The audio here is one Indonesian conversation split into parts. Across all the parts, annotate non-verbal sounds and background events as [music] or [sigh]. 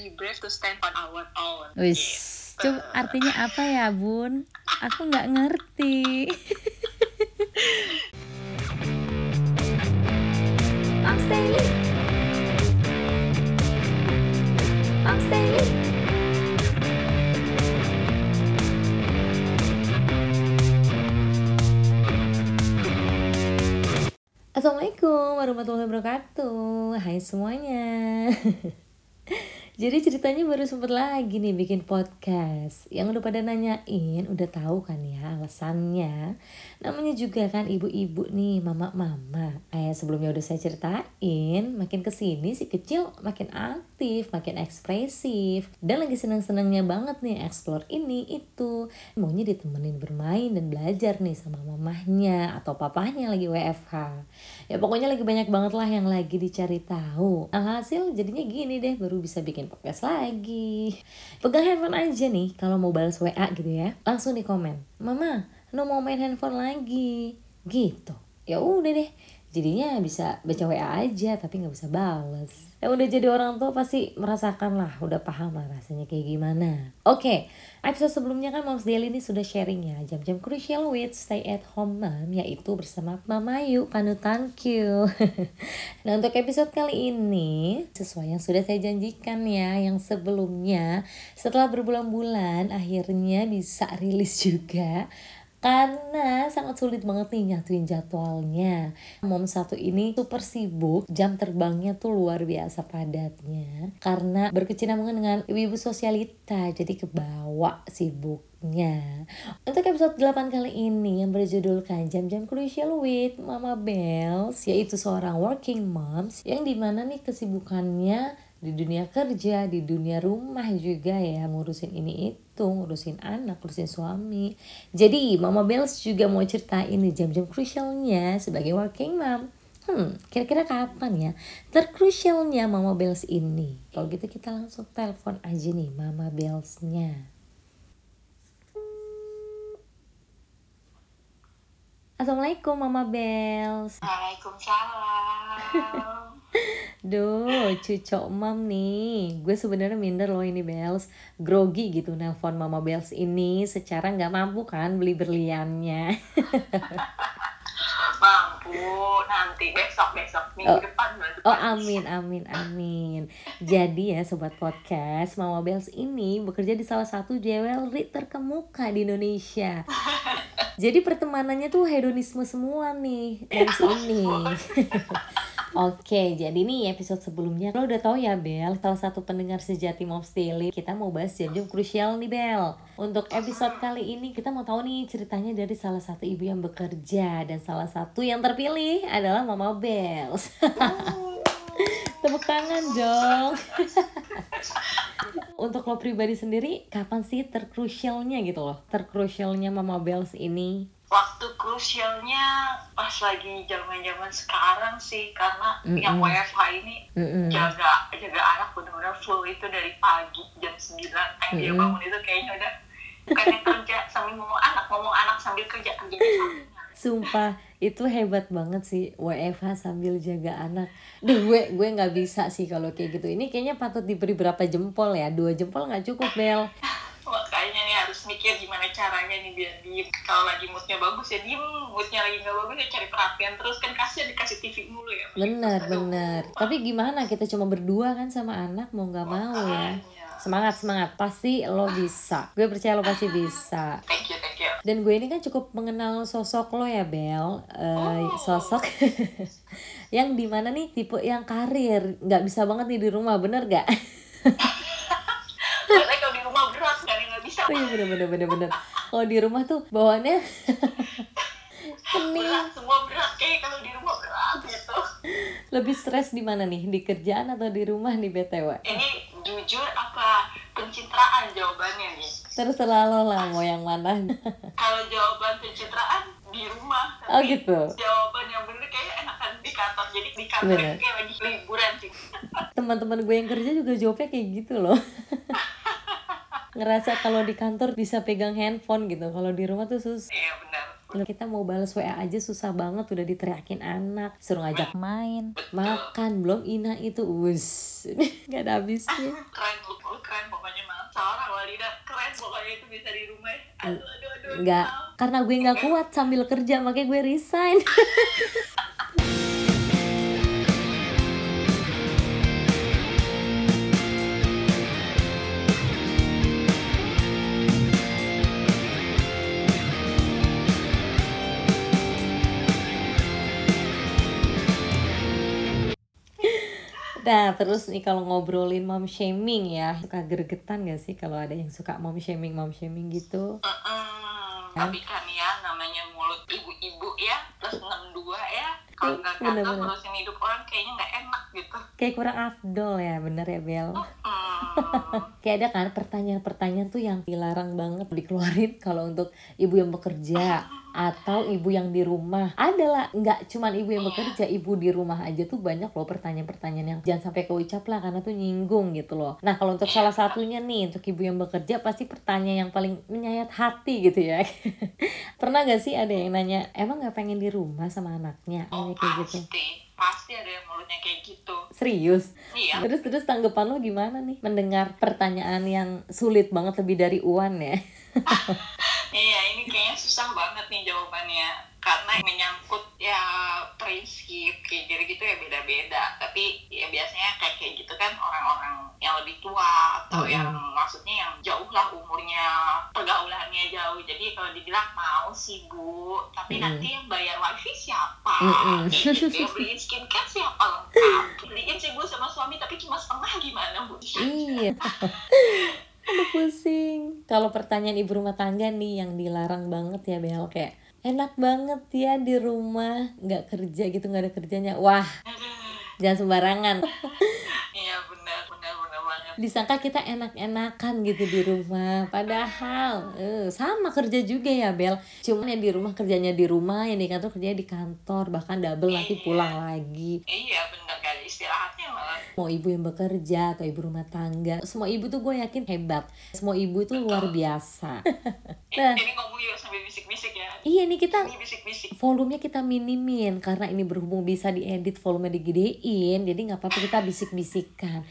be brave to stand on our own. Wis, Gitu. coba artinya apa ya, Bun? Aku nggak ngerti. Moms Daily. Moms Daily. Assalamualaikum warahmatullahi wabarakatuh Hai semuanya [laughs] Jadi ceritanya baru sempet lagi nih bikin podcast. Yang udah pada nanyain udah tahu kan ya alasannya? Namanya juga kan ibu-ibu nih mama-mama. Kayak sebelumnya udah saya ceritain Makin ke sini si kecil makin aktif makin ekspresif. Dan lagi seneng-senengnya banget nih explore ini itu. Maunya ditemenin bermain dan belajar nih sama mamahnya Atau papahnya lagi WFH Ya pokoknya lagi banyak banget lah yang lagi dicari tahu. Alhasil jadinya gini deh baru bisa bikin podcast lagi. Pegang handphone aja nih kalau mau balas WA gitu ya. Langsung di komen. Mama, no mau main handphone lagi. Gitu. Ya udah deh jadinya bisa baca WA aja tapi nggak bisa bales. Ya udah jadi orang tua pasti merasakan lah, udah paham lah rasanya kayak gimana. Oke, episode sebelumnya kan Moms Daily ini sudah sharing ya jam-jam crucial with stay at home mom yaitu bersama Mama Yu panutan Q. nah untuk episode kali ini sesuai yang sudah saya janjikan ya yang sebelumnya setelah berbulan-bulan akhirnya bisa rilis juga karena sangat sulit banget nih nyatuin jadwalnya. Mom satu ini super sibuk jam terbangnya tuh luar biasa padatnya. Karena berkecinambungan dengan ibu-ibu sosialita jadi kebawa sibuknya. Untuk episode 8 kali ini yang berjudulkan jam-jam crucial with Mama Bells yaitu seorang working moms yang di mana nih kesibukannya di dunia kerja, di dunia rumah juga ya ngurusin ini itu, ngurusin anak, ngurusin suami. Jadi Mama Bells juga mau ceritain nih jam-jam crucialnya sebagai working mom. Hmm, kira-kira kapan ya terkrusialnya Mama Bells ini? Kalau gitu kita langsung telepon aja nih Mama Bells-nya. Assalamualaikum Mama Bells. Waalaikumsalam. [laughs] Duh, cucok mam nih. Gue sebenarnya minder loh ini Bells. Grogi gitu nelpon Mama Bells ini secara nggak mampu kan beli berliannya. [laughs] Mampu nanti besok besok minggu Oh. depan. Oh amin amin amin. Jadi ya sobat podcast, Mama Bells ini bekerja di salah satu jewelry terkemuka di Indonesia. [laughs] Jadi pertemanannya tuh hedonisme semua nih dari sini. [laughs] Oke, jadi nih episode sebelumnya lo udah tahu ya Bel, salah satu pendengar sejati Moms Daily, kita mau bahas jam-jam krusial nih Bel. Untuk episode kali ini kita mau tahu nih ceritanya dari salah satu ibu yang bekerja dan salah satu yang terpilih adalah Mama Bells. [laughs] Tepuk tangan dong. [laughs] Untuk lo pribadi sendiri, kapan sih terkrusialnya gitu loh? Terkrusialnya Mama Bells ini? Krusialnya pas lagi zaman-zaman sekarang sih karena Mm-mm. yang WFH ini Mm-mm. jaga jaga anak benar-benar full itu dari pagi jam 9 eh dia bangun itu kayaknya udah bukannya kerja sambil ngomong anak ngomong anak sambil kerja kerja. [laughs] Sumpah itu hebat banget sih WFH sambil jaga anak. Duh gue gue nggak bisa sih kalau kayak gitu. Ini kayaknya patut diberi berapa jempol ya? Dua jempol nggak cukup Bel. makanya nih harus mikir gimana caranya nih biar diem kalau lagi moodnya bagus ya diem moodnya lagi nggak bagus ya cari perhatian terus kan kasihan dikasih TV mulu ya Bener Aduh. bener. Tapi gimana kita cuma berdua kan sama anak mau nggak mau ya. Semangat semangat pasti lo bisa. Gue percaya lo pasti bisa. thank you thank you Dan gue ini kan cukup mengenal sosok lo ya Bel Eh, Oh. Sosok [laughs] yang di mana nih tipe yang karir nggak bisa banget nih di rumah bener gak? [laughs] Soalnya kalau di rumah berat kan nggak bisa Oh iya bener bener bener bener Kalau di rumah tuh bawaannya [laughs] berat semua berat. Kayak kalau di rumah berat gitu. Lebih stres di mana nih? Di kerjaan atau di rumah nih BTW? ini jujur apa pencitraan jawabannya nih? Terserah lo lah mau yang mana. [laughs] Kalau jawaban pencitraan di rumah. Oh tapi gitu. jawaban yang bener kayak enakan di kantor. Jadi di kantor Bener. kayak lagi liburan sih. Teman-teman gue yang kerja juga jawabnya kayak gitu loh [laughs] ngerasa kalau di kantor bisa pegang handphone gitu. Kalau di rumah tuh susah iya benar. Kita mau balas WA aja susah banget udah diteriakin anak suruh ngajak main makan belum ina itu. Us [laughs] nggak ada habisnya. Keren lu, keren pokoknya mah seorang Walida keren pokoknya itu bisa di rumah. Aduh aduh aduh nggak karena gue nggak kuat sambil kerja makanya gue resign [laughs] Nah terus nih kalau ngobrolin mom shaming ya Suka gregetan gak sih kalau ada yang suka mom shaming mom shaming gitu Mm-mm. tapi kan ya namanya mulut ibu-ibu ya plus 62 ya kalau nggak Bener-bener. ngurusin hidup orang kayaknya nggak enak gitu Kayak kurang afdol ya bener ya Bel Hmm. [laughs] Kayak ada kan pertanyaan-pertanyaan tuh yang dilarang banget dikeluarin [laughs] kalau untuk ibu yang bekerja atau ibu yang di rumah. Ada lah, nggak cuman ibu yang bekerja, ibu di rumah aja tuh banyak loh pertanyaan-pertanyaan yang jangan sampai keucap lah karena tuh nyinggung gitu loh. Nah kalau untuk salah satunya nih untuk ibu yang bekerja pasti pertanyaan yang paling menyayat hati gitu ya. [laughs] Pernah gak sih ada yang nanya, emang nggak pengen di rumah sama anaknya? oh kayak gitu. Pasti ada yang mulutnya kayak gitu Serius? iya Terus terus tanggapan lo gimana nih mendengar pertanyaan yang sulit banget lebih dari uan ya? [laughs] Iya, ini kayaknya susah banget nih jawabannya karena menyangkut ya prinsip kayak gitu-gitu ya beda-beda. Tapi ya biasanya kayak kayak gitu kan orang-orang yang lebih tua atau Mm-mm. yang maksudnya yang jauh lah umurnya, pergaulannya jauh. Jadi kalau dibilang mau sih bu, tapi Mm-mm. nanti yang bayar wifi siapa? Mm-mm. Gitu, yang beliin skincare siapa lengkap? Beliin sih bu sama suami tapi cuma setengah gimana bu? Iya. [laughs] Aduh pusing. Kalau pertanyaan ibu rumah tangga nih yang dilarang banget ya Bel kayak enak banget ya di rumah. Nggak kerja gitu nggak ada kerjanya. Wah jangan sembarangan. [laughs] Iya benar benar benar banget. disangka kita enak-enakan gitu di rumah. Padahal eh, sama kerja juga ya Bel. Cuman yang di rumah kerjanya di rumah yang di kantor kerjanya di kantor. Bahkan double nanti Iya. pulang lagi. Iya benar kali istirahatnya malah mau ibu yang bekerja atau ibu rumah tangga semua ibu tuh gue yakin hebat semua ibu itu luar biasa [laughs] Nah. Ini ngomong juga sambil bisik-bisik ya. iya nih kita Ini bisik-bisik. volumenya kita minimin karena ini berhubung bisa diedit volume digedein jadi nggak apa-apa kita bisik-bisikan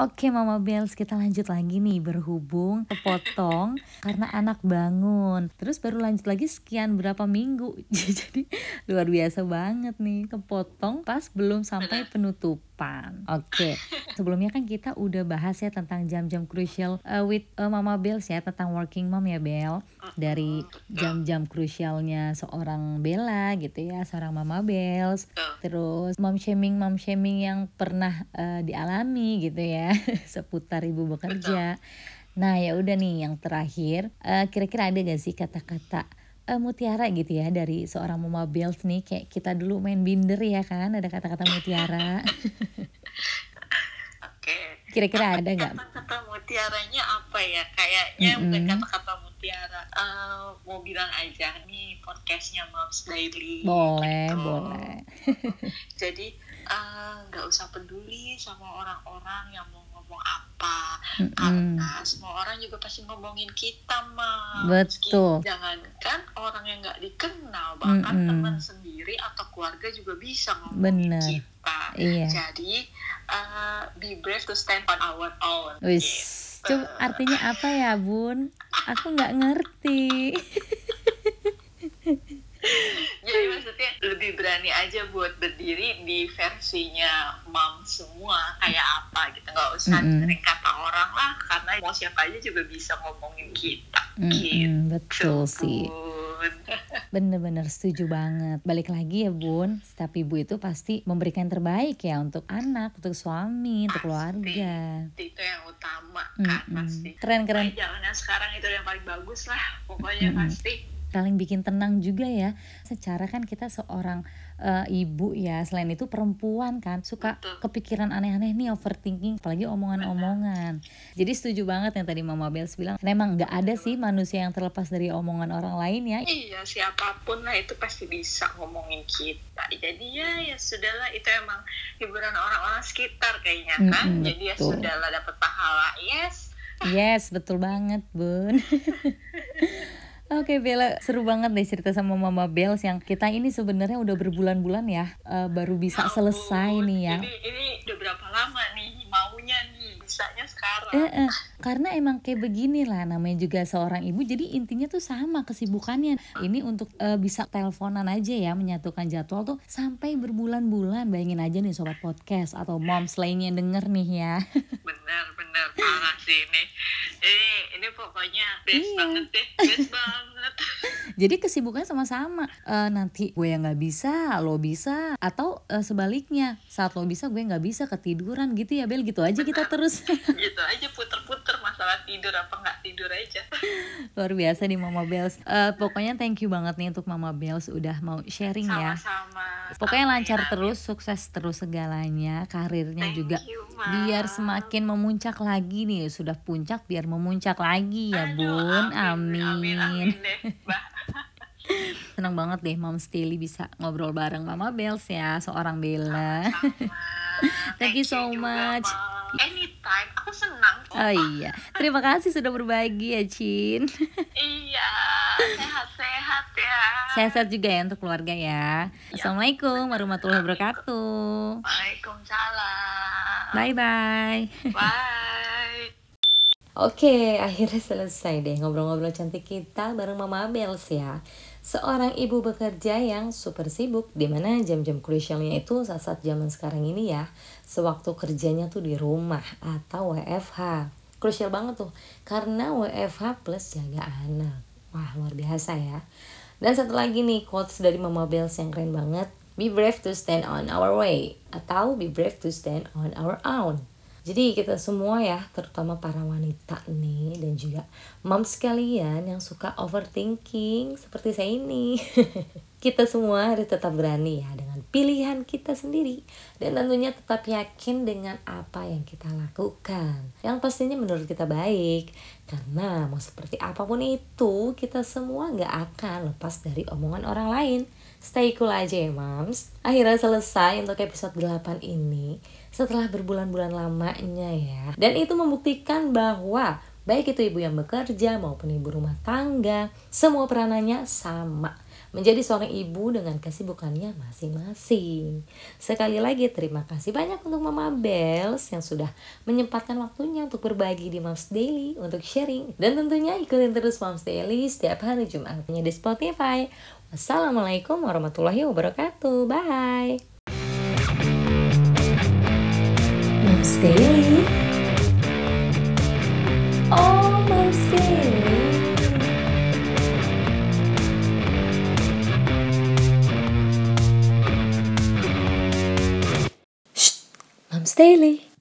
Oke Mama Bells kita lanjut lagi nih berhubung kepotong karena anak bangun. Terus baru lanjut lagi sekian berapa minggu. [laughs] Jadi luar biasa banget nih kepotong pas belum sampai penutupan. Oke [laughs] sebelumnya kan kita udah bahas ya tentang jam-jam crucial uh, with uh, Mama Bells ya tentang working mom ya Bel. Dari jam-jam krusialnya seorang Bella gitu ya seorang Mama Bells terus mom shaming mom shaming yang pernah eh, dialami gitu ya [laughs] seputar ibu bekerja nah ya udah nih yang terakhir eh, kira-kira ada gak sih kata-kata eh, mutiara gitu ya dari seorang Mama Bells nih kayak kita dulu main binder ya kan ada kata-kata mutiara [laughs] Oke. kira-kira ada nggak Kata-kata mutiaranya apa ya? Kayaknya bukan Mm-mm. kata-kata mutiara. Eh, mau bilang aja nih podcastnya Moms Daily. boleh gitu. boleh [laughs] Jadi eh, nggak usah peduli sama orang-orang yang mau ngomong apa. Mm-mm. Karena semua orang juga pasti ngomongin kita mah. Betul. Jangankan orang yang nggak dikenal, bahkan Mm-mm. teman sendiri atau keluarga juga bisa ngomongin Bener. kita. iya Jadi uh, be brave to stand on our own. wis Gitu. coba artinya apa ya bun aku nggak ngerti [laughs] Jadi maksudnya lebih berani aja buat berdiri di versinya mom semua kayak apa gitu nggak usah Mm-mm. dengerin kata orang lah karena mau siapa aja juga bisa ngomongin kita. Gitu. Mm-mm, betul sih. [laughs] Bener-bener setuju banget. Balik lagi ya bun, setiap ibu itu pasti memberikan yang terbaik ya untuk anak, untuk suami, untuk Pasti. keluarga. Itu yang utama kan Mm-mm. pasti. Keren-keren. Yang sekarang itu yang paling bagus lah. Pokoknya Mm-mm. pasti. Paling bikin tenang juga ya. Secara kan kita seorang eh, ibu ya, selain itu perempuan kan suka Betul. kepikiran aneh-aneh nih overthinking, apalagi omongan-omongan. Jadi setuju banget yang tadi Mama Bels bilang, memang nggak ada sih manusia yang terlepas dari omongan orang lain ya. Iya siapa pun lah itu pasti bisa ngomongin kita. Jadi ya ya sudahlah itu emang hiburan orang-orang sekitar kayaknya kan. Mm-mm, Jadi ya sudahlah dapat pahala. Yes. Yes, betul banget, Bun. [laughs] Oke Bella, seru banget deh cerita sama Mama Bells yang kita ini sebenarnya udah berbulan-bulan ya uh, baru bisa Ya selesai nih ya. Ini, ini udah berapa lama nih maunya nih bisanya sekarang. Eh, eh, karena emang kayak begini lah namanya juga seorang ibu jadi intinya tuh sama kesibukannya ini untuk eh, bisa teleponan aja ya menyatukan jadwal tuh sampai berbulan-bulan bayangin aja nih sobat podcast atau moms lainnya denger nih ya Bener bener parah sih ini. Ini ini pokoknya best Iya. banget deh, [laughs] best banget. [laughs] jadi kesibukannya sama-sama Eh, nanti gue yang nggak bisa lo bisa atau eh, sebaliknya saat lo bisa gue nggak bisa ketiduran gitu ya Bel gitu aja kita [laughs] terus gitu aja puter-puter masalah tidur apa nggak tidur aja. luar biasa nih Mama Bells Eh, pokoknya thank you banget nih untuk Mama Bells udah mau sharing ya Sama-sama. Pokoknya Amin, lancar amin. terus, sukses terus segalanya, karirnya Thank juga you, Ma. biar semakin memuncak lagi nih. Sudah puncak biar memuncak lagi ya, Aduh, Bun. Amin, Amin. amin deh, Mbak. [laughs] Senang banget deh Mom Stilly bisa ngobrol bareng Mama Bells ya, seorang Bella. [laughs] Thank you so juga, much. Ma. Anytime, aku senang kok. Oh iya, terima kasih sudah berbagi ya, Cin. Iya, [laughs] sehat-sehat ya. Sehat-sehat juga ya untuk keluarga ya. Assalamualaikum warahmatullahi wabarakatuh. Waalaikumsalam. Bye-bye. Bye. Oke, akhirnya selesai deh ngobrol-ngobrol cantik kita bareng Mama Bels ya. Seorang ibu bekerja yang super sibuk, di mana jam-jam krusialnya itu saat-saat zaman sekarang ini ya, sewaktu kerjanya tuh di rumah atau WFH. Krusial banget tuh, karena WFH plus jaga anak. Wah, luar biasa ya. Dan satu lagi nih, quotes dari Mama Bells yang keren banget. Be brave to stand on our way. Atau be brave to stand on our own. Jadi kita semua ya, terutama para wanita nih dan juga moms sekalian yang suka overthinking seperti saya ini. [laughs] kita semua harus tetap berani ya dengan pilihan kita sendiri dan tentunya tetap yakin dengan apa yang kita lakukan. Yang pastinya menurut kita baik karena mau seperti apa pun itu kita semua nggak akan lepas dari omongan orang lain. Stay cool aja ya moms. Akhirnya selesai untuk episode 8 ini setelah berbulan-bulan lamanya ya. Dan itu membuktikan bahwa baik itu ibu yang bekerja maupun ibu rumah tangga, semua peranannya sama. Menjadi seorang ibu dengan kesibukannya masing-masing. Sekali lagi terima kasih banyak untuk Mama Bells yang sudah menyempatkan waktunya untuk berbagi di Moms Daily untuk sharing. Dan tentunya ikutin terus Moms Daily setiap hari Jumatnya di Spotify. Wassalamualaikum warahmatullahi wabarakatuh. Bye. Moms Daily Daily.